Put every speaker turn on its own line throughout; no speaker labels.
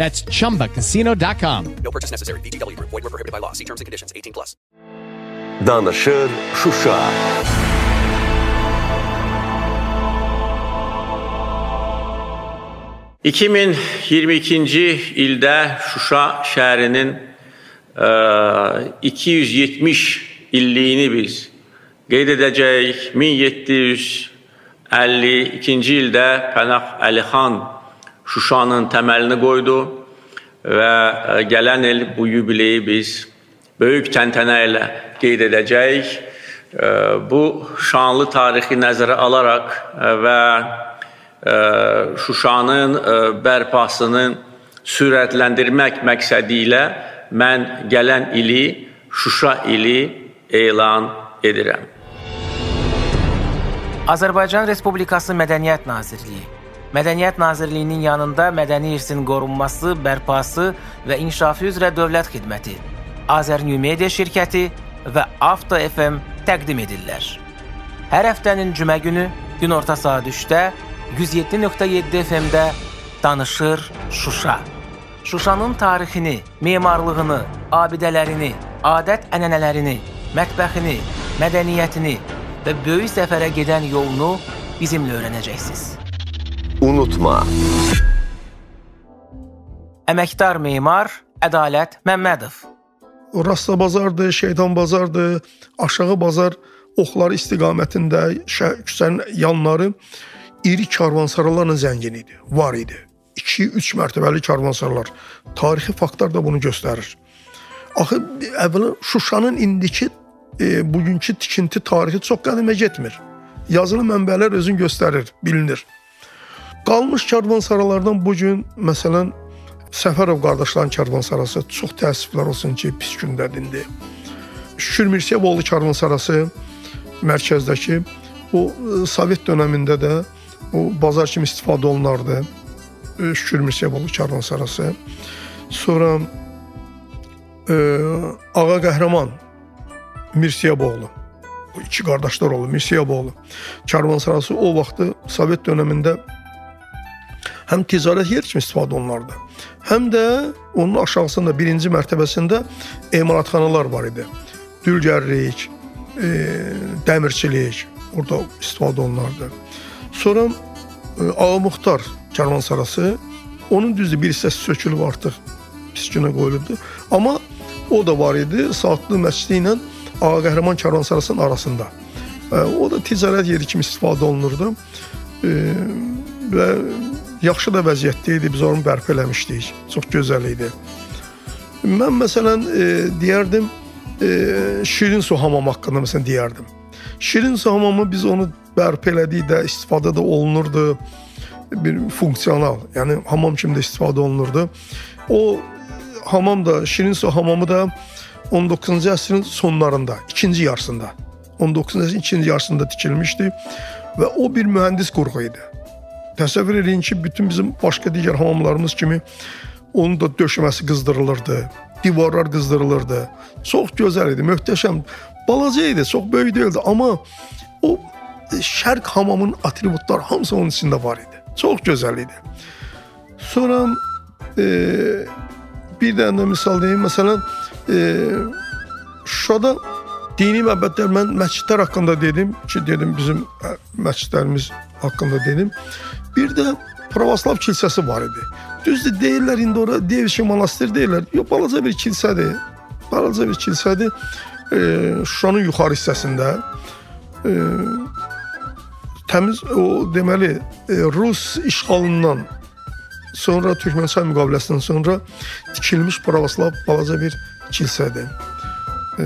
That's chumbacasino.com.
No purchase necessary. VGW Group. Void were prohibited by law. See terms and conditions. 18 plus.
Danışır Şuşa.
...2022 ildə Şuşa şəhərinin e, 270 illiyini biz qeyd edəcəyik. 1752-ci ildə Pənah Əlixan Şuşanın təməlini qoydu və e, gələn il bu yubileyi biz böyük təntənə ilə qeyd edəcəyik. E, Bu şanlı tarixi nəzərə alaraq e, və Şuşanın bərpasını sürətləndirmək məqsədi ilə mən gələn ili Şuşa ili elan edirəm.
Azərbaycan Respublikası Mədəniyyət Nazirliyi Mədəniyyət Nazirliyinin yanında mədəni irsin qorunması, bərpası və inkişafı üzrə dövlət xidməti, Azər New Media şirkəti və Avto FM təqdim edirlər. Hər həftənin cümə günü günorta saat 3-də 107.7 FM-də danışır Şuşa. Şuşanın tarixini, memarlığını, abidələrini, adət-ənənələrini, mətbəxini, mədəniyyətini və böyük səfərə gedən yolunu bizimlə öyrənəcəksiniz.
Unutma.
Əməkdar memar Ədalət Məmmədov.
Rasta bazardır, şeytan bazardır, aşağı bazar oxları istiqamətində küçənin yanları iri karvansaralarla zəngin idi, var idi. 2-3 mərtəbəli karvansaralar. Tarixi faktlar da bunu göstərir. Axı əvvəla Şuşanın indiki e, bugünkü tikinti tarixi çox qədimə getmir. Yazılı mənbələr özün göstərir, bilinir. Qalmış karvansaralardan bu gün məsələn Səfərov qardaşların karvansarası çox təəssüflər olsun ki, pis gündədir. Şükür Mirsəyoğlu karvansarası mərkəzdəki o e, Sovet dövründə də o bazar kimi istifadə olunardı. E, Şükür Mirsəyoğlu karvansarası. Sonra e, Ağa Qəhrəman Mirsəyoğlu iki qardaşlar oldu. Mirsəyoğlu karvansarası o vaxtı Sovet dövründə həm ticarət yeri kimi istifadə olunardı. Həm də onun aşağısında birinci mərtəbəsində emalatxanalar var idi. Dülgərlik, e, dəmirçilik orada istifadə olunardı. Sonra e, Ağa Muxtar karvansarası onun düzdür bir hissəsi sökülüb artıq pis günə qoyulubdu. Amma o da var idi Saatlı məscidi ilə Ağa Qəhrəman karvansarasının arasında. E, o da ticarət yeri kimi istifadə olunurdu. E, və yaxşı da vəziyyətdə idi. Biz onu bərpa eləmişdik. Çox gözəl idi. Mən məsələn e, deyərdim e, Şirin su hamamı haqqında məsələn deyərdim. Şirin su hamamı biz onu bərpa elədik də istifadə də olunurdu. Bir funksional, yəni hamam kimi də istifadə olunurdu. O hamam da Şirin su hamamı da 19-cu əsrin sonlarında, ikinci yarısında 19-cu əsrin ikinci yarısında tikilmişdi və o bir mühəndis qurğu idi. Təsəvvür edin ki, bütün bizim başqa digər hamamlarımız kimi onun da döşəməsi qızdırılırdı, divarlar qızdırılırdı. Çox gözəl idi, möhtəşəm. Balaca idi, çox böyük deyildi, amma o şərq hamamının atributları hamısı onun içində var idi. Çox gözəl idi. Sonra e, bir dənə də misal deyim, məsələn, e, Şuşada dini məbədlər mən məscidlər haqqında dedim ki, dedim bizim ə, məscidlərimiz haqqında dedim. Bir də Pravoslav kilsəsi var idi. Düzdür deyirlər indi ora Devşi monastır deyirlər. Yox balaca bir kilsədir. balaca bir kilsədir. E, Şuşanın yuxarı hissəsində e, təmiz o deməli e, Rus işğalından sonra Türkmənistan müqaviləsindən sonra tikilmiş pravoslav balaca bir kilsədir. E,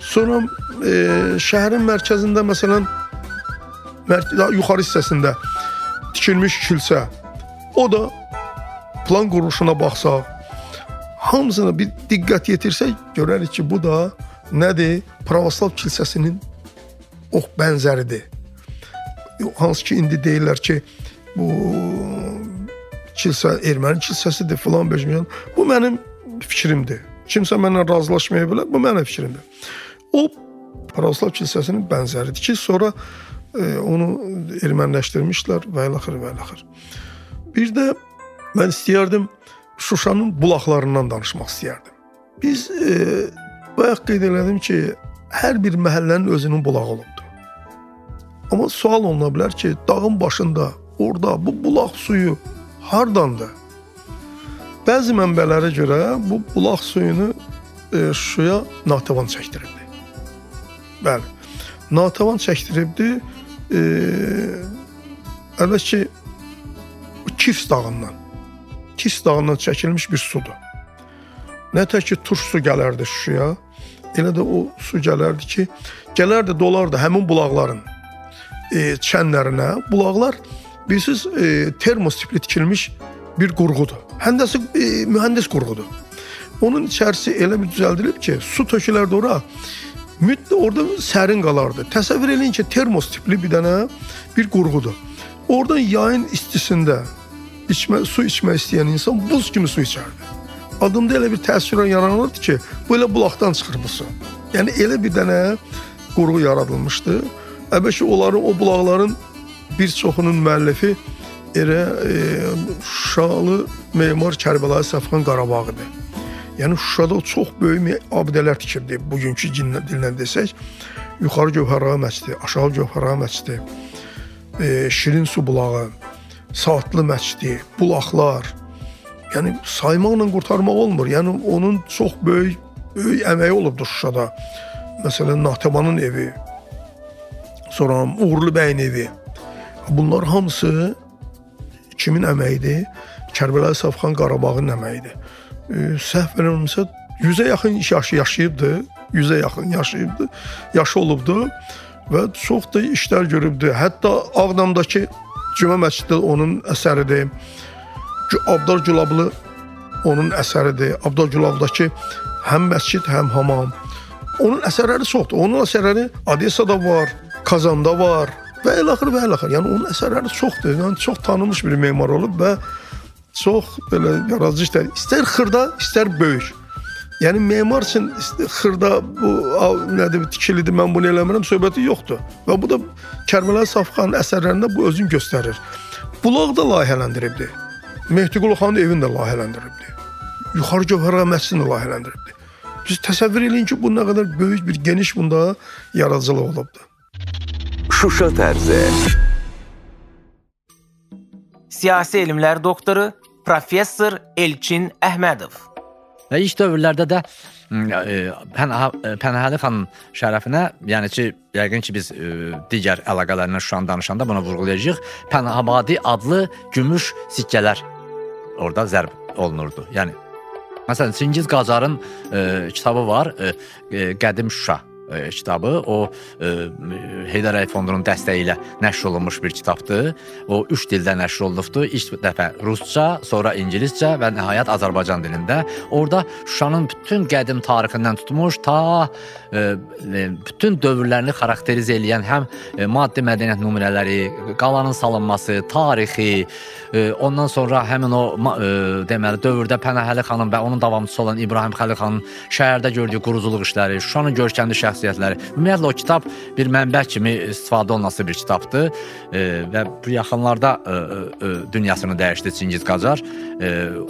sonra e, şəhərin mərkəzində məsələn mər yuxarı hissəsində tikilmiş kilsə. O da plan quruluşuna baxsaq, hamısına bir diqqət yetirsək görərik ki, bu da nədir? Pravoslav kilsəsinin ox bənzəridir. Hansı ki indi deyirlər ki, bu kilsə erməni kilsəsidir filan beşmiyan. Bu mənim fikrimdir. Kimsə mənimlə razılaşmaya bilər, bu mənim fikrimdir. O Pravoslav kilsəsinin bənzəridir ki, sonra onu erməniləşdirmişlər və ilaxır və ilaxır. Bir də mən istəyərdim Şuşanın bulaqlarından danışmaq istəyərdim. Biz e, bayaq qeyd elədim ki, hər bir məhəllənin özünün bulağı olubdu. Amma sual oluna bilər ki, dağın başında, orada bu bulaq suyu hardandır? Bəzi mənbələrə görə bu bulaq suyunu e, Şuşaya Natəvan çəkdiribdi. Bəli. Natəvan çəkdiribdi. Əlbəttə ki, Kifs dağından Kis dağından çəkilmiş bir sudur. Nə tək ki turş su gələrdi Şuşaya, elə də o su gələrdi ki, gələrdi dolardı həmin bulaqların e, çənlərinə. Bulaqlar bilirsiniz e, termos tipli tikilmiş bir qurğudur. Həndəsi e, mühəndis qurğudur. Onun içərisi elə bir düzəldilib ki, su tökülərdi ora. Mütlə orada sərin qalardı. Təsəvvür eləyin ki, termos tipli bir dənə bir qurğudur. Oradan yayın istisində içmə, su içmək istəyən insan buz kimi su içərdi. Adımda elə bir təəssürat yaranırdı ki, bu elə bulaqdan çıxır bu su. Yəni elə bir dənə qurğu yaradılmışdı. Əlbəttə onların o bulaqların bir çoxunun müəllifi elə e, Şuşalı memar Kərbəlayı Səfxan Qarabağ idi. Yəni Şuşada çox böyük abidələr tikirdi. Bugünkü dillə desək, yuxarı Gövhərağa məscidi, aşağı Gövhərağa məscidi, e, Şirin su bulağı, Saatlı məscidi, bulaqlar. Yəni saymaqla qurtarmaq olmur. Yəni onun çox böyük böyük əməyi olubdu Şuşada. Məsələn, Natəmanın evi, sonra Uğurlu bəyin evi. Bunlar hamısı kimin əməyidir? Kərbəlayı Səfxan Qarabağın əməyidir. Səhv eləmirəmsə 100-ə yaxın yaşı yaşayıbdı. 100-ə yaxın yaşayıbdı. Yaşı olubdu və çox da işlər görübdü. Hətta Ağdamdakı Cümə məscidi onun əsəridir. Abdar Gülablı onun əsəridir. Abdar Gülabdakı həm məscid, həm hamam. Onun əsərləri çoxdur. Onun əsərləri Odessada var, Kazanda var və ilaxır və ilaxır. Yəni onun əsərləri çoxdur. Yəni çox tanınmış bir memar olub və çox belə yaradıcı işlər. İstər xırda, istər böyük. Yəni memar üçün xırda bu nədir tikilidir, mən bunu eləmirəm söhbəti yoxdur. Və bu da Kərbəlayı Safxanın əsərlərində bu özünü göstərir. Bulaq da layihələndiribdi. Mehdiqulu xanın evini də layihələndiribdi. Yuxarı Gövhərə məscidini layihələndiribdi. Biz təsəvvür eləyin ki, bu nə qədər böyük bir geniş bunda yaradıcılıq olubdu.
Şuşa tərzi.
Siyasi elmlər doktoru professor Elçin Əhmədov
Və ilk dövrlərdə də Pənahəli xanın şərəfinə, yəni ki, yəqin ki biz ə, digər əlaqələrindən Şuşanı danışanda bunu vurğulayacağıq. Pənahabadi adlı gümüş sikkələr orada zərb olunurdu. Yəni məsələn Çingiz Qacarın ə, kitabı var, ə, Qədim Şuşa e, kitabı. O e, Heydər Əliyev fondunun dəstəyi ilə nəşr olunmuş bir kitabdır. O 3 dildə nəşr olunubdu. İlk dəfə rusca, sonra ingiliscə və nəhayət Azərbaycan dilində. Orada Şuşanın bütün qədim tarixindən tutmuş ta e, bütün dövrlərini xarakterizə edən həm e, maddi mədəniyyət nümunələri, qalanın salınması, tarixi, e, ondan sonra həmin o e, deməli dövrdə Pənahəli xanın və onun davamçısı olan İbrahim Xəlil xanın şəhərdə gördüyü quruculuq işləri, Şuşanın görkəmli şəhər şəxsiyyətləri. Ümumiyyətlə o kitab bir mənbə kimi istifadə olunası bir kitabdır e, və bu yaxınlarda e, e, dünyasını dəyişdi Çingiz Qacar.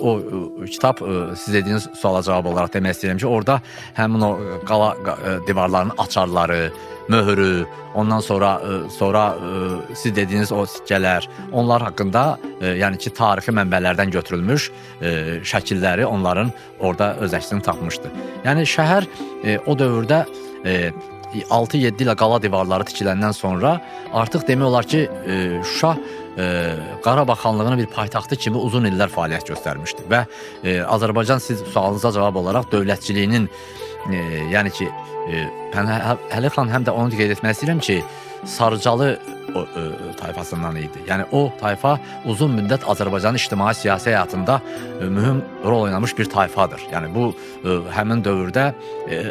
O kitab siz dediyiniz suala cavab olaraq demək istəyirəm ki, orada həmin o qala divarlarının açarları, möhrü, ondan sonra sonra siz dediyiniz o sikkələr, onlar haqqında yəni ki, tarixi mənbələrdən götürülmüş şəkilləri onların orada öz əksini tapmışdı. Yəni şəhər o dövrdə 6-7 ilə qala divarları tikiləndən sonra artıq demək olar ki, Şuşa e, Qarabağ xanlığının bir paytaxtı kimi uzun illər fəaliyyət göstərmişdi və e, Azərbaycan siz sualınıza cavab olaraq dövlətçiliyinin e, yəni ki, e, Pənahəli xan həm də onu qeyd etmək istəyirəm ki, Sarıcalı o, e, tayfasından idi. Yəni o tayfa uzun müddət Azərbaycanın ictimai siyasi həyatında e, mühüm rol oynamış bir tayfadır. Yəni bu e, həmin dövrdə e,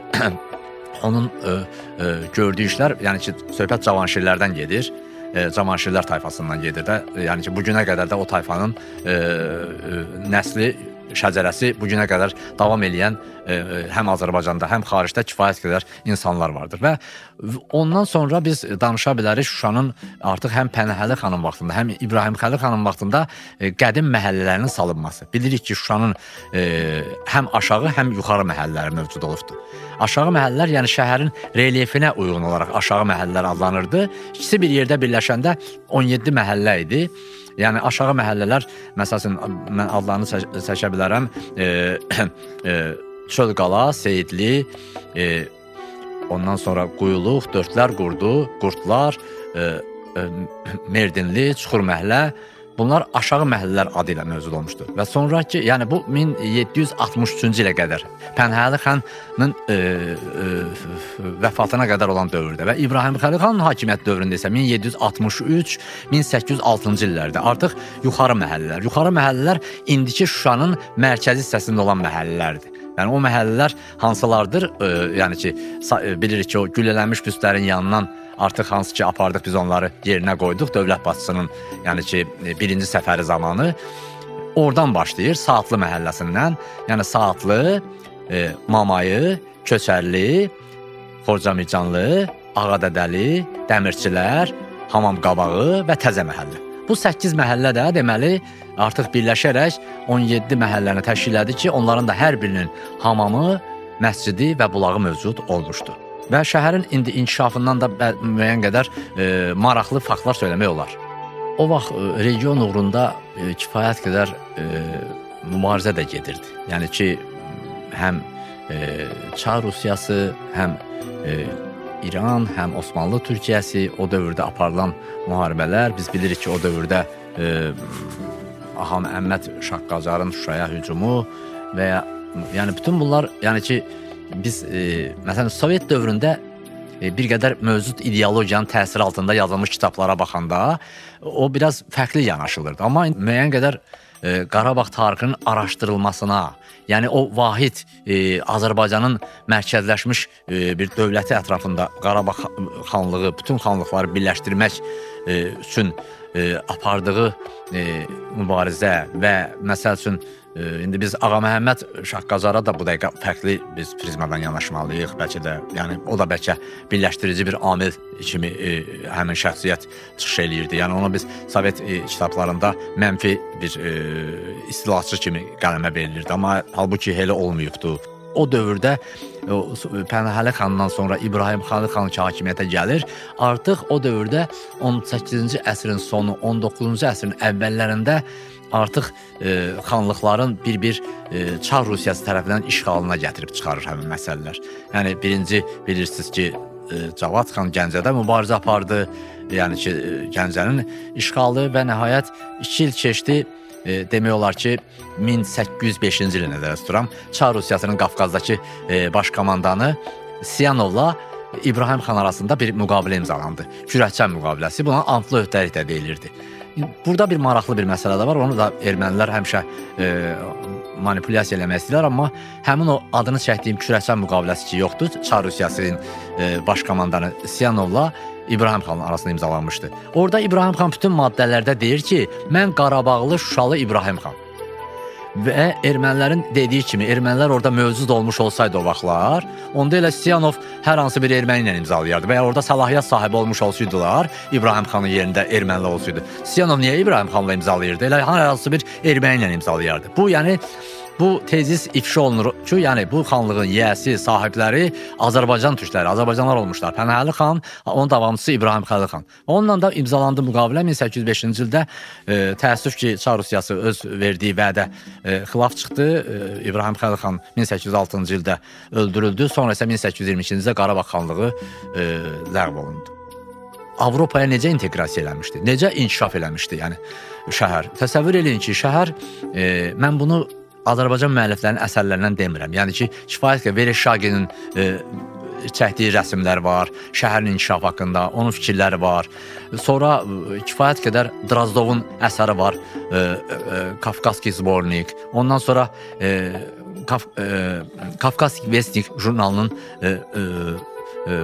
onun e, e, gördüyü işlər, yəni ki, söhbət Cavanşirlərdən gedir e, Cavanşirlər tayfasından gedir də. Yəni ki, bu günə qədər də o tayfanın e, e, nəsli şəcərəsi bu günə qədər davam eləyən e, e, həm Azərbaycanda, həm xaricdə kifayət qədər insanlar vardır və ondan sonra biz danışa bilərik Şuşanın artıq həm Pənahəli xanın vaxtında, həm İbrahim Xəlil xanın vaxtında e, qədim məhəllələrinin salınması. Bilirik ki, Şuşanın e, həm aşağı, həm yuxarı məhəllələri mövcud olubdu. Aşağı məhəllələr, yəni şəhərin relyefinə uyğun olaraq aşağı məhəllələr adlanırdı. İkisi bir yerdə birləşəndə 17 məhəllə idi. Yəni aşağı məhəllələr, məsələn, mən adlarını çəkə bilərəm. E, e, Çölqala, Seyidli, e, ondan sonra Quyuluq, Dördlər qurdu, Qurtlar, e, e, Merdinli, Çuxur məhəllə, Bunlar aşağı məhəllələr adı ilə mövcud olmuşdur. Və sonrakı, yəni bu 1763-cü ilə qədər Pənahəli xanın e, e, vəfatına qədər olan dövrdə və İbrahim Xəlil xanın hakimiyyət dövründə isə 1763-1806-cı illərdə artıq yuxarı məhəllələr. Yuxarı məhəllələr indiki Şuşanın mərkəzi hissəsində olan məhəllələrdir. Yəni o məhəllələr hansılardır? E, yəni ki, bilirik ki, o güllələnmiş büstlərin yanından Artıq hansı ki apardıq biz onları yerinə qoyduq dövlət başçısının, yəni ki, birinci səfəri zamanı. Oradan başlayır Saatlı məhəlləsindən, yəni Saatlı, e, Mamayı, Köçərli, Xorcamircanlı, Ağadədəli, Dəmirçilər, Hamam qabağı və Təzə məhəllə. Bu 8 məhəllə də deməli artıq birləşərək 17 məhəlləni təşkil edir ki, onların da hər birinin hamamı, məscidi və bulağı mövcud olmuşdu. Və şəhərin indi inkişafından da müəyyən qədər e, maraqlı faktlar söyləmək olar. O vaxt e, region uğrunda e, kifayət qədər e, mübarizə də gedirdi. Yəni ki, həm e, Çar Rusiyası, həm e, İran, həm Osmanlı Türkiyəsi o dövrdə aparılan müharibələr, biz bilirik ki, o dövrdə e, Ahan Əhməd Şah Qacarın Şuşaya hücumu və ya yəni bütün bunlar, yəni ki, biz e, məsələn Sovet dövründə e, bir qədər mövcud ideologiyanın təsiri altında yazılmış kitablara baxanda o biraz fərqli yanaşılırdı. Amma müəyyən qədər e, Qarabağ tarixinin araşdırılmasına, yəni o vahid e, Azərbaycanın mərkəzləşmiş e, bir dövləti ətrafında Qarabağ xanlığı, bütün xanlıqları birləşdirmək e, üçün e, apardığı e, mübarizə və məsəl üçün indi biz Ağa Məhəmməd Şahqazara da bu dəqiqə fərqli biz prizmadan yanaşmalıyıq. Bəlkə də, yəni o da bəlkə birləşdirici bir amil kimi e, həmin şəxsiyyət çıxış eləyirdi. Yəni onu biz Sovet e, kitablarında mənfi bir e, istilahçı kimi qələmə verilirdi, amma halbuki elə olmayıbdı. O dövrdə o Pənahəli xandan sonra İbrahim Xanlı xan hakimiyyətə gəlir. Artıq o dövrdə 18-ci əsrin sonu, 19-cu əsrin əvvəllərində artıq e, xanlıqların bir-bir e, Çar Rusiyası tərəfindən işğalına gətirib çıxarır həmin məsələlər. Yəni birinci bilirsiniz ki, e, Cavad xan Gəncədə mübarizə apardı. Yəni ki, e, Gəncənin işğalı və nəhayət 2 il keçdi. E, demək olar ki, 1805-ci ili nəzərdə tuturam. Çar Rusiyasının Qafqazdakı e, baş komandanı Siyanovla İbrahim xan arasında bir müqavilə imzalandı. Kürəkçən müqaviləsi. Buna antlı öhdəlik də deyilirdi. Burada bir maraqlı bir məsələ də var. Onu da ermənilər həmişə e, manipulyasiya eləmək istəyirlər, amma həmin o adını çəkdiyim kürəsən müqaviləsi ki, yoxdur. Çar Rusiyasının e, baş komandanı Siyanovla İbrahim xanın arasında imzalanmışdı. Orada İbrahim xan bütün maddələrdə deyir ki, mən Qarabağlı Şuşalı İbrahim xan. və ermənilərin dediyi kimi ermənilər orada mövcud olmuş olsaydı o vaxtlar, onda elə Siyanov hər hansı bir erməni ilə imzalayardı və ya orada səlahiyyət sahibi olmuş olsaydılar, İbrahim xanın yerində ermənilər olsaydı. Siyanov niyə İbrahim xanla imzalayırdı? Elə hər hansı bir erməni ilə imzalayardı. Bu yəni Bu tezis ifşa olunur ki, yəni bu xanlığın yiyəsi, sahibləri Azərbaycan türkləri, Azərbaycanlılar olmuşlar. Pənahəli xan, onun davamçısı İbrahim Xəlil xan. Onunla da imzalandı müqavilə 1805-ci ildə e, təəssüf ki, Çar Rusiyası öz verdiyi vədə e, xilaf çıxdı. E, İbrahim Xəlil xan 1806-cı ildə öldürüldü. Sonra isə 1822-ci ildə Qarabağ xanlığı e, ləğv olundu. Avropaya necə inteqrasiya eləmişdi? Necə inkişaf eləmişdi? Yəni şəhər. Təsəvvür eləyin ki, şəhər e, mən bunu Azərbaycan müəlliflərinin əsərlərindən demirəm. Yəni ki, kifayət qədər Vereshaginin e, çəkdiyi rəsmlər var, şəhərin inkişafı haqqında, onun fikirləri var. Sonra e, kifayət qədər Drazdovun əsəri var, e, e, Kafkaski Zbornik. Ondan sonra e, Kaf, e, Kafkas Vestnik jurnalının e, e, e,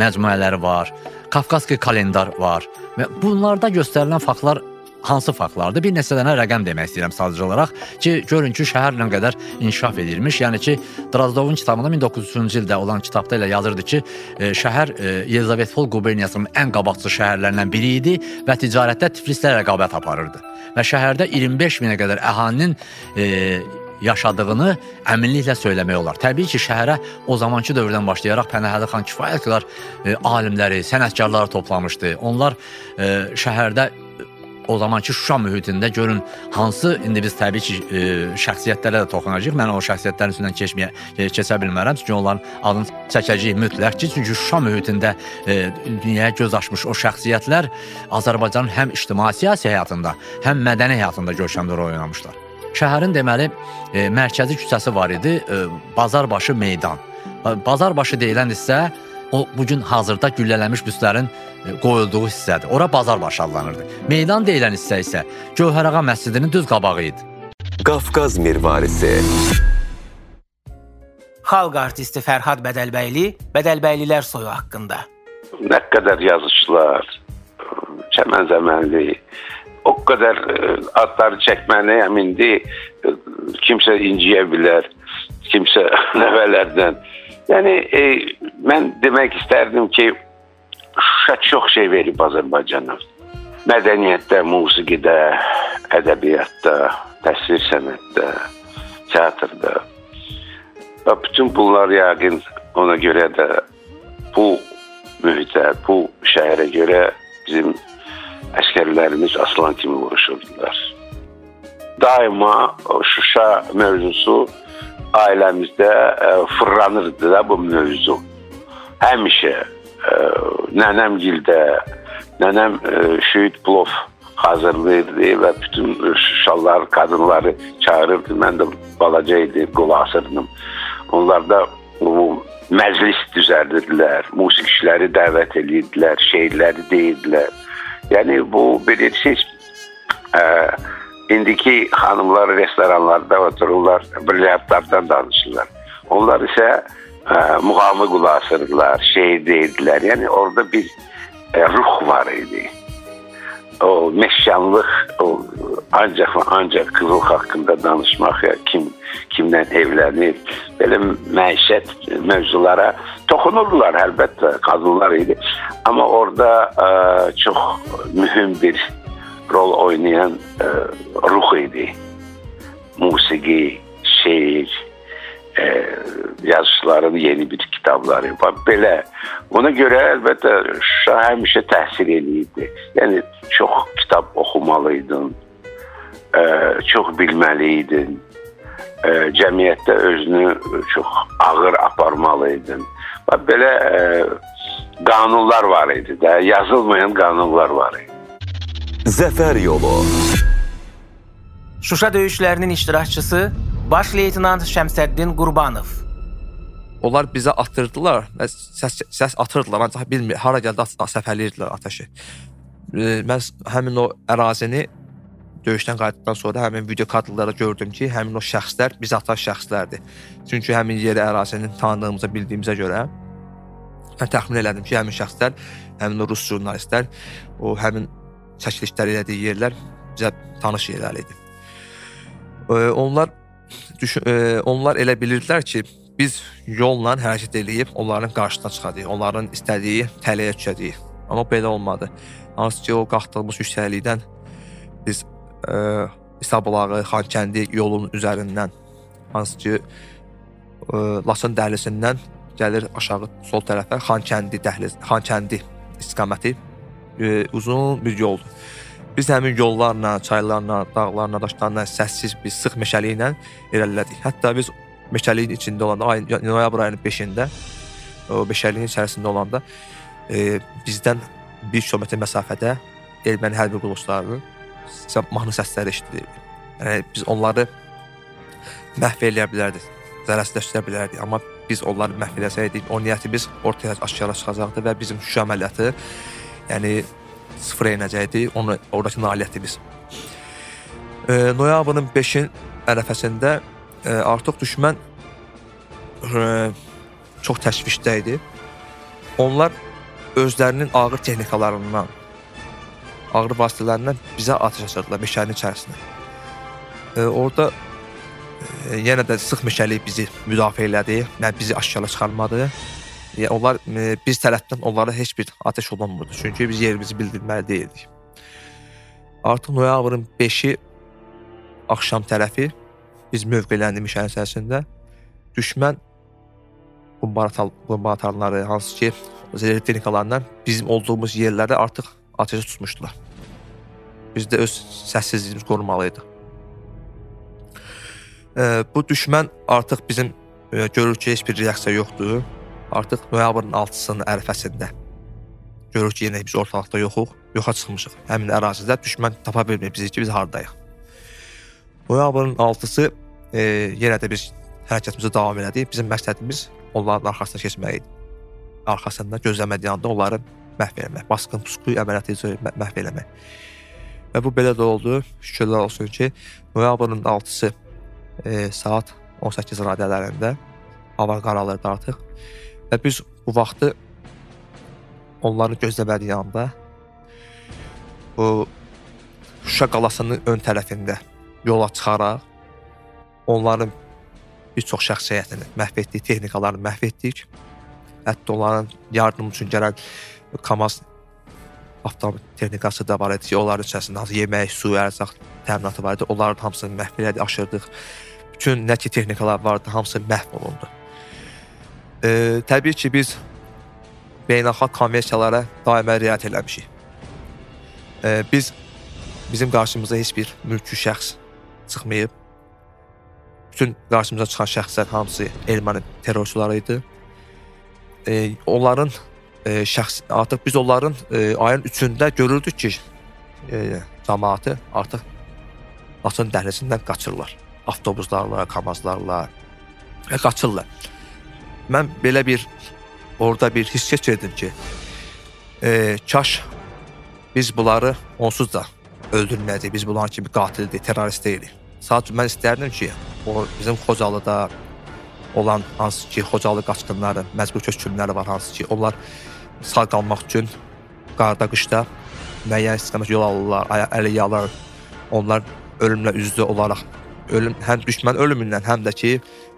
məcmuələri var. Kafkaski kalendar var. Və bunlarda göstərilən faktlar hansı faktlardır? Bir neçə dənə rəqəm demək istəyirəm sadəcə olaraq ki, görün ki, şəhər nə qədər inkişaf edilmiş. Yəni ki, Drazdovun kitabında 1903-cü ildə olan kitabda elə yazırdı ki, e, şəhər e, Yelizavetpol quberniyasının ən qabaqcıl şəhərlərindən biri idi və ticarətdə Tiflislə rəqabət aparırdı. Və şəhərdə 25 minə qədər əhalinin e, yaşadığını əminliklə söyləmək olar. Təbii ki, şəhərə o zamanki dövrdən başlayaraq Pənahəli xan kifayət qədər e, alimləri, sənətkarları toplamışdı. Onlar e, şəhərdə o zamanki Şuşa mühitində görün hansı indi biz təbii ki e, şəxsiyyətlərə də toxunacağıq. Mən o şəxsiyyətlərin üstündən keçməyə e, keçə bilmərəm. Çünki onların adını çəkəcəyik mütləq ki, çünki Şuşa mühitində e, dünyaya göz açmış o şəxsiyyətlər Azərbaycanın həm ictimai siyasi həyatında, həm mədəni həyatında görkəmli rol oynamışlar. Şəhərin deməli e, mərkəzi küçəsi var idi, e, Bazarbaşı meydan. Bazarbaşı deyilən hissə o bu gün hazırda güllələnmiş büstlərin e, qoyulduğu hissədir. Ora bazar başı adlanırdı. Meydan deyilən hissə isə Gövhərağa məscidinin düz qabağı idi.
Qafqaz mirvarisi
Xalq artisti Fərhad Bədəlbəyli Bədəlbəylilər soyu haqqında.
Nə qədər yazıçılar, Çəmən Zəmənli, o qədər e, adları çəkməni əmindi e, kimsə inciyə bilər, kimsə nəvələrdən. Yəni e, mən demək istərdim ki, Şuşa çox şey verib Azərbaycana. Mədəniyyətdə, musiqidə, ədəbiyyatda, təsvir sənətdə, teatrda. Və bütün bunlar yəqin ona görə də bu mühitə, bu şəhərə görə bizim əskərlərimiz aslan kimi vuruşurdular. Daima Şuşa mövzusu ailəmizdə ə, e, fırlanırdı da bu mövzu. Həmişə ə, e, nənəm gildə, nənəm ə, e, şəhid plov hazırlayırdı və bütün uşaqlar, qadınları çağırırdı. Mən də balaca idi, qulaq asırdım. Onlar da bu məclis düzəldirdilər, musiqiçiləri dəvət edirdilər, şeirləri deyirdilər. Yəni bu bilirsiniz, ə, İndiki xanımlar restoranlarda otururlar, brilyantlardan danışırlar. Onlar isə ə, e, muğamı qulaq asırdılar, şeir deyirdilər. Yəni orada bir ə, e, ruh var idi. O meşyanlıq, o ancaq və ancaq qızıl haqqında danışmaq, ya kim kimdən evlənir, belə məişət mövzulara toxunurdular əlbəttə, qadınlar idi. Amma orada ə, e, çox mühüm bir rol oynayan e, ruh idi. Musiqi, şeir, e, yazıçıların yeni bir kitabları var. Belə. Ona görə əlbəttə Şuşa həmişə təhsil eləyirdi. Yəni çox kitab oxumalıydın, e, çox bilməliydin. E, cəmiyyətdə özünü çox ağır aparmalıydın. Və belə e, qanunlar var idi də, yazılmayan qanunlar var idi.
Zəfər yolu.
Şuşa döyüşlərinin iştirakçısı Baş leytenant Şəmsəddin Qurbanov.
Onlar bizə atırdılar və səs, səs atırdılar. Ancaq bilmir, hara gəldi səfərləyirdilər atəşi. Mən həmin o ərazini döyüşdən qayıtdıqdan sonra həmin video kadrlarda gördüm ki, həmin o şəxslər biz atan şəxslərdir. Çünki həmin yeri ərazini tanıdığımıza, bildiyimizə görə mən təxmin elədim ki, həmin şəxslər, həmin o rus jurnalistlər o həmin çəkilişlər elədiyi yerlər bizə tanış yerlər idi. E, onlar düşün, e, onlar elə bilirdilər ki, biz yolla hərəkət eləyib onların qarşısına çıxacağıq, onların istədiyi tələyə düşəcəyik. Amma belə olmadı. Hansı ki, o qalxdığımız yüksəklikdən biz e, İsabulağı, Xankəndi yolunun üzərindən hansı ki e, Laçın dəhlisindən gəlir aşağı sol tərəfə Xankəndi dəhliz, Xankəndi istiqaməti e, uzun bir yoldur. Biz həmin yollarla, çaylarla, dağlarla, daşlarla səssiz bir sıx meşəli ilə irəlilədik. Hətta biz meşəliyin içində olanda ay, noyabr ayının 5-də o meşəliyin içərisində olanda e, bizdən 1 kilometr məsafədə erməni hərbi qulluqçularının mahnı səsləri eşidilirdi. Yəni biz onları məhv eləyə bilərdik, zərərsizləşdirə bilərdik, amma biz onları məhv eləsəydik, o niyyətimiz ortaya aşkara çıxacaqdı və bizim Şuşa əməliyyatı yəni sıfıra enəcəkdi, onu oradakı nailiyyətimiz. E, noyabrın 5-in ərəfəsində e, artıq düşmən e, çox təşvişdə idi. Onlar özlərinin ağır texnikalarından, ağır vasitələrindən bizə atəş açırdılar meşənin içərisinə. E, orada e, yenə də sıx meşəlik bizi müdafiə elədi, yəni bizi aşkara çıxarmadı. Yəni onlar e, biz tərəfdən onlara heç bir atəş olunmurdu. Çünki biz yerimizi bildirməli deyildik. Artıq noyabrın 5-i axşam tərəfi biz mövqeləndik meşənin içərisində. Düşmən bombardmanları, hansı ki, zərər texnikalarından bizim olduğumuz yerlərdə artıq atəşə tutmuşdular. Biz də öz səssizliyimizi qorumalıydıq. E, bu düşmən artıq bizim e, görür ki, heç bir reaksiya yoxdur artıq noyabrın 6-sının ərəfəsində görürük ki, yenə biz ortalıqda yoxuq, yoxa çıxmışıq. Həmin ərazidə düşmən tapa bilmir bizi ki, biz hardayıq. Noyabrın 6-sı e, yenə də biz hərəkətimizə davam elədik. Bizim məqsədimiz onların arxasına keçmək idi. Arxasında gözləmədiyi anda onları məhv eləmək, basqın pusqu əməliyyatı məhv eləmək. Və bu belə də oldu. Şükürlər olsun ki, noyabrın 6-sı e, saat 18 radələrində hava qaralırdı artıq. Və biz bu vaxtı onları gözləmədiyi anda bu Şuşa qalasının ön tərəfində yola çıxaraq onların bir çox şəxsiyyətini məhv etdik, texnikalarını məhv etdik. Hətta onların yardım üçün gələn KAMAZ avtomobil texnikası da var idi onların içərisində hansı yemək, su, ərzaq təminatı var idi. Onların hamısını məhv elədik, aşırdıq. Bütün nə ki texnikalar vardı, hamısı məhv olundu. E, təbii ki, biz beynəlxalq konvensiyalara daimə riayət eləmişik. E, biz bizim qarşımıza heç bir mülki şəxs çıxmayıb. Bütün qarşımıza çıxan şəxslər hamısı erməni terrorçuları idi. E, onların e, şəxs artıq biz onların e, ayın 3-də görürdük ki, e, cəmaatı artıq Laçın dəhlizindən qaçırlar. Avtobuslarla, kamazlarla və qaçırlar mən belə bir orada bir hiss keçirdim ki, e, kaş biz bunları onsuz da öldürməyəcəyik. Biz bunların kimi qatildir, terrorist deyilik. Sadəcə mən istərdim ki, o bizim Xocalıda olan hansı ki, Xocalı qaçqınları, məcbur köçkünləri var hansı ki, onlar sağ qalmaq üçün qarda, qışda müəyyən istiqamət yol alırlar, əli yalar. Onlar ölümlə üzdə olaraq ölüm həm düşmən ölümündən, həm də ki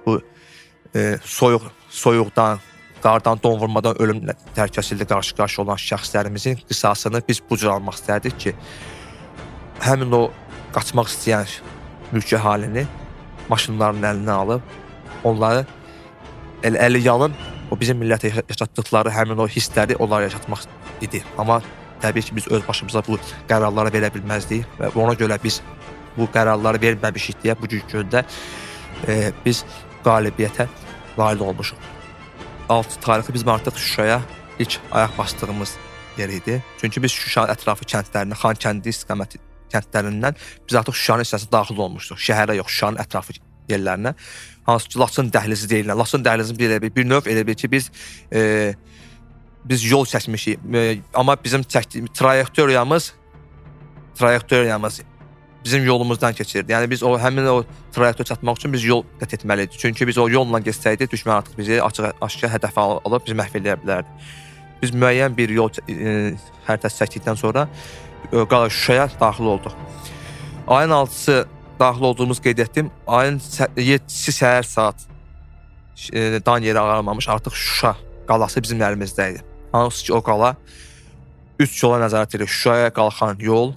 bu e, soyuq soyuqdan, qardan, don vurmadan ölümlə təhlükəsizliklə qarşı-qarşı olan şəxslərimizin qisasını biz bu cür almaq istərdik ki, həmin o qaçmaq istəyən mülki halini maşınların əlinə alıb onları elə əli yalın o bizim millətə yaşatdıqları həmin o hissləri onlara yaşatmaq idi. Amma təbii ki, biz öz başımıza bu qərarları verə bilməzdik və ona görə biz bu qərarları verməmişik deyə bu gündə e, biz qalibiyyətə nail olmuşuq. 6 tarixi bizim artıq Şuşaya ilk ayaq basdığımız yer idi. Çünki biz Şuşa ətrafı kəndlərinə, Xankəndi istiqaməti kəndlərindən biz artıq Şuşanın içərisinə daxil olmuşduq. Şəhərə yox, Şuşanın ətrafı yerlərinə. Hansı ki, Laçın dəhlizi deyirlər. Laçın dəhlizinin bir, bir, bir növ elə bil ki, biz e, biz yol çəkmişik. E, amma bizim çəkdiyimiz trayektoriyamız trayektoriyamız bizim yolumuzdan keçirdi. Yəni biz o həmin o trayektor çatmaq üçün biz yol qət etməliydik. Çünki biz o yolla getsəydik, düşmən artıq bizi açıq aşkar hədəfə alıb bizi məhv edə bilərdi. Biz müəyyən bir yol e, xəritəsi çəkdikdən sonra e, Şuşaya daxil olduq. Ayın 6-sı daxil olduğumuz qeyd etdim. Ayın 7-si səhər saat e, dan yeri ağarmamış artıq Şuşa qalası bizim əlimizdə idi. Hansı ki o qala 3 yola nəzarət edir. Şuşaya qalxan yol,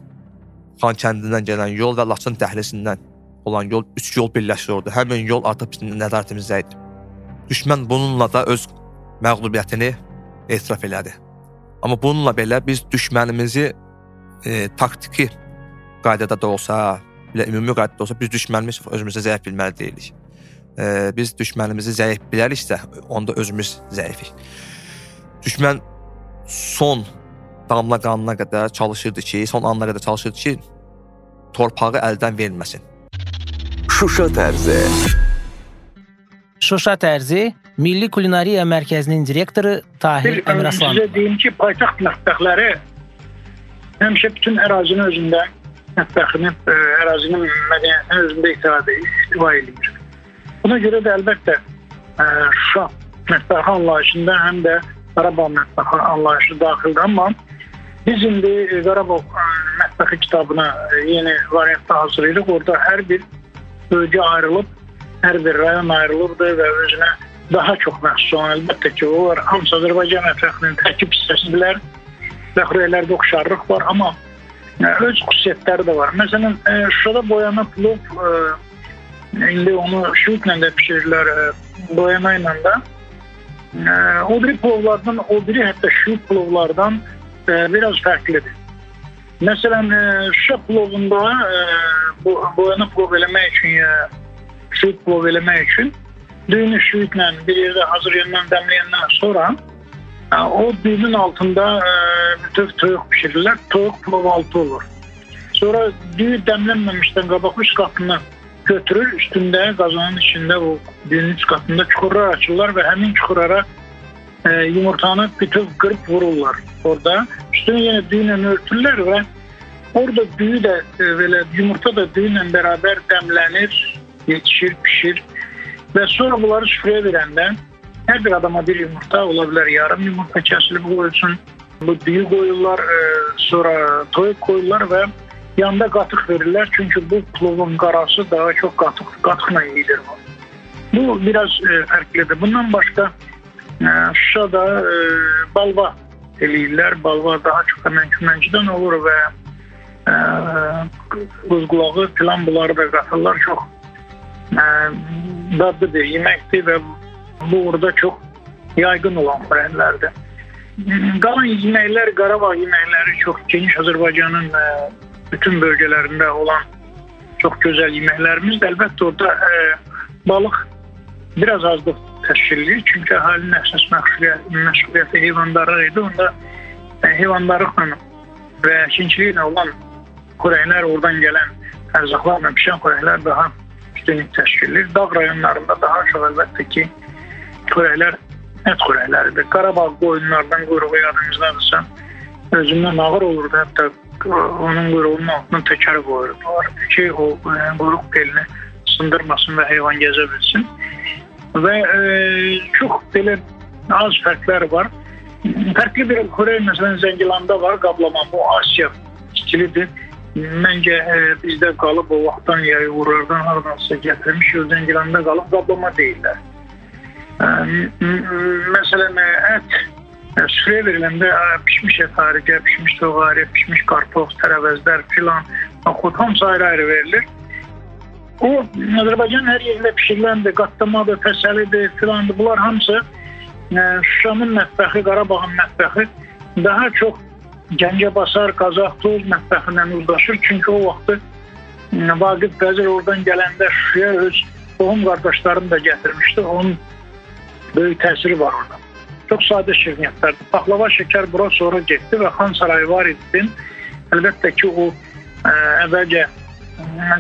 Xan kəndindən gələn yol və Laçın dəhlizindən olan yol 3 yol birləşir orada. Həmin yol artıq bizim nəzarətimizdə idi. Düşmən bununla da öz məğlubiyyətini etiraf elədi. Amma bununla belə biz düşmənimizi e, taktiki qaydada da olsa, belə ümumi qaydada olsa biz düşmənimiz özümüzü zəif bilməli deyilik. E, biz düşmənimizi zəif biləriksə, onda özümüz zəifik. Düşmən son damla qanına qədər çalışırdı ki, son anlara qədər çalışırdı ki, torpağı əldən verməsin.
Şuşa tərzi.
Şuşa tərzi Milli Kulinariya Mərkəzinin direktoru Tahir
Bir
Əmiraslan.
sizə deyim ki, paytaxt mətbəxləri həmişə bütün ərazinin özündə mətbəxini, ə, ərazinin mədəniyyətini özündə ifadə istiva edir. Buna görə də əlbəttə ə, Şuşa mətbəxi anlayışında həm də Qarabağ mətbəxi anlayışı daxildir, amma biz indi Qarabağ mətbəxi kitabına yeni variantda hazırlayırıq. Orada hər bir bölgə ayrılıb, hər bir rayon ayrılıbdır və özünə daha çox məxsus olan əlbəttə ki, o var. Hamısı Azərbaycan mətbəxinin tərkib hissəsidirlər və xörəklərdə oxşarlıq var, amma öz xüsusiyyətləri də var. Məsələn, Şuşada boyana plov indi onu şutla da bişirirlər, ə, boyana ilə də. O biri plovlardan, o biri hətta şut plovlardan ə, biraz fərqlidir. Məsələn, ə, Şuşa plovunda ə, bu boyana plov eləmək üçün ya şut plov eləmək üçün düyünü şüyütlə bir yerdə hazır yöndən dəmləyəndən sonra ə, o düyünün altında ə, bütöv toyuq bişirirlər. Toyuq plov altı olur. Sonra düyü dəmlənməmişdən qabaq üst qatını götürür, üstündə qazanın içində o düyünün üst qatında çuxurlar açırlar və həmin çuxurlara ə, yumurtanı bütöv qırıb vururlar orada. Üstünü yenə düyünlə örtürlər və orada düyü də ə, belə yumurta da düyünlə bərabər dəmlənir, yetişir, pişir. Və sonra bunları süfrəyə verəndə hər bir adama bir yumurta, ola bilər yarım yumurta kəsilib qoyulsun. Bu düyü qoyurlar, e, sonra toyuq qoyurlar və yanında qatıq verirlər. Çünki bu plovun qarası daha çox qatıq, qatıqla yeyilir. Bu biraz e, fərqlidir. Bundan başqa e, Şuşada e, balva eləyirlər. Balva daha çox əmənçidən olur və e, quzqulağı filan bunları da qatırlar. Çox e, dadlıdır, yeməkdir və bu orada çox yaygın olan xörəklərdir. Qalan yeməklər, Qarabağ yeməkləri çox geniş Azərbaycanın ə, bütün bölgələrində olan çox gözəl yeməklərimizdir. Əlbəttə orada ə, balıq biraz azlıq təşkil edir. Çünki əhalinin əsas məşğuliyyəti, heyvandarlıq idi. Onda ə, heyvandarlıqla və əkinçiliklə olan xörəklər, oradan gələn ərzaqlarla pişən xörəklər daha üstünlük təşkil edir. Dağ rayonlarında daha çox əlbəttə ki, xörəklər ət xörəkləridir. Qarabağ qoyunlardan quyruğu yadınızdadırsa, özündən ağır olurdu. Hətta onun quyruğunun altına təkər qoyurdular ki, o e, quyruq belini sındırmasın və heyvan gəzə bilsin. Və e, çox belə az fərqlər var. Fərqli bir xörək məsələn Zəngilanda var, qablama bu Asiya stilidir. Məncə e, bizdə qalıb o vaxtdan ya Urardan hardansa gətirmiş, Zəngilanda qalıb qablama deyirlər. E, məsələn ət e, süfrəyə veriləndə ə, pişmiş ət haricə, pişmiş toyuq ayrı, pişmiş kartof, tərəvəzlər filan, xud hamısı ayrı-ayrı verilir. O Azərbaycan hər yerində bişiriləndir, qatlamadır, fəsəlidir, filandır. Bunlar hamısı ə, Şuşanın mətbəxi, Qarabağın mətbəxi daha çox Gəncəbasar, Qazaxtoz mətbəxindən uzlaşır. Çünki o vaxtı Vaqif Vəzir oradan gələndə Şuşaya öz qohum qardaşlarını da gətirmişdi. Onun böyük təsiri var orada. Çox sadə şirniyyətlərdir. Paxlava şəkər bura sonra getdi və Xan Sarayı var idi. Əlbəttə ki, o ə, əvvəlcə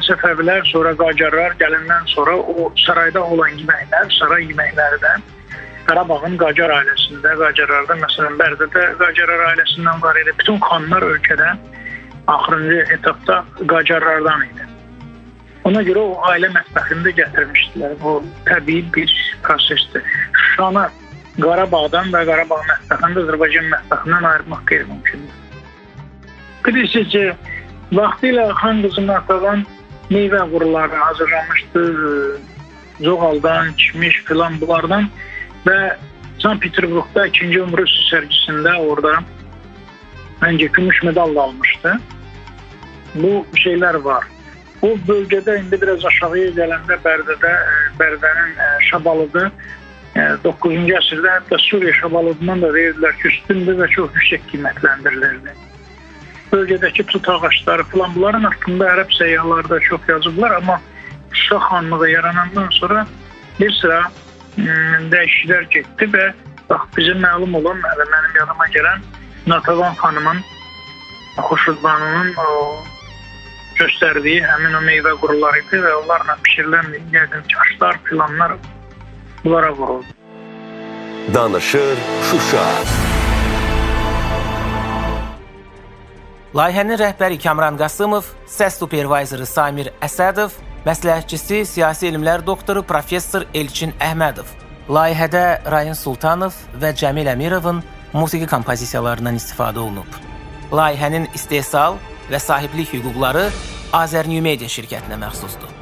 Səfəvilər, sonra Qacarlar gələndən sonra o sarayda olan yeməklər, saray yeməkləri də Qarabağın Qacar ailəsində, Qacarlarda, məsələn, Bərdədə Qacarlar ailəsindən var idi. Bütün xanlar ölkədə axırıncı etapda Qacarlardan idi. Ona görə o ailə mətbəxində gətirmişdilər. Bu təbii bir prosesdir. Şuşanı Qarabağdan və Qarabağ mətbəxində Azərbaycan mətbəxindən ayırmaq qeyri-mümkündür. Bilirsiniz ki, vaxtilə xan qızının atadan meyvə quruları hazırlanmışdı. Zoğaldan, kişmiş filan bunlardan və Sankt Peterburqda 2-ci Umrus sərgisində orada məncə gümüş medal da almışdı. Bu şeylər var. O bölgədə indi biraz aşağıya gələndə Bərdədə e, Bərdənin e, Şabalıdı 9-cu əsrdə hətta Suriya şabalından da verdilər ki, üstündə və çox yüksək qiymətləndirilirdi. Bölgədəki tut ağacları falan bunların haqqında ərəb səyyahlarda çox yazıblar, amma Şuşa xanlığı yaranandan sonra bir sıra dəyişikliklər getdi və bax bizə məlum olan, hələ mənim yadıma gələn Natavan xanımın Xoşudbanının o göstərdiyi həmin o meyvə quruları idi və onlarla bişirilən yəqin çaşlar, filanlar bunlara vuruldu.
Danışır Şuşa.
Layihənin rəhbəri Kamran Qasımov, səs supervizoru Samir Əsədov, məsləhətçisi siyasi elmlər doktoru professor Elçin Əhmədov. Layihədə Rayin Sultanov və Cəmil Əmirovun musiqi kompozisiyalarından istifadə olunub. Layihənin istehsal və sahiblik hüquqları Azərnew Media şirkətinə məxsusdur.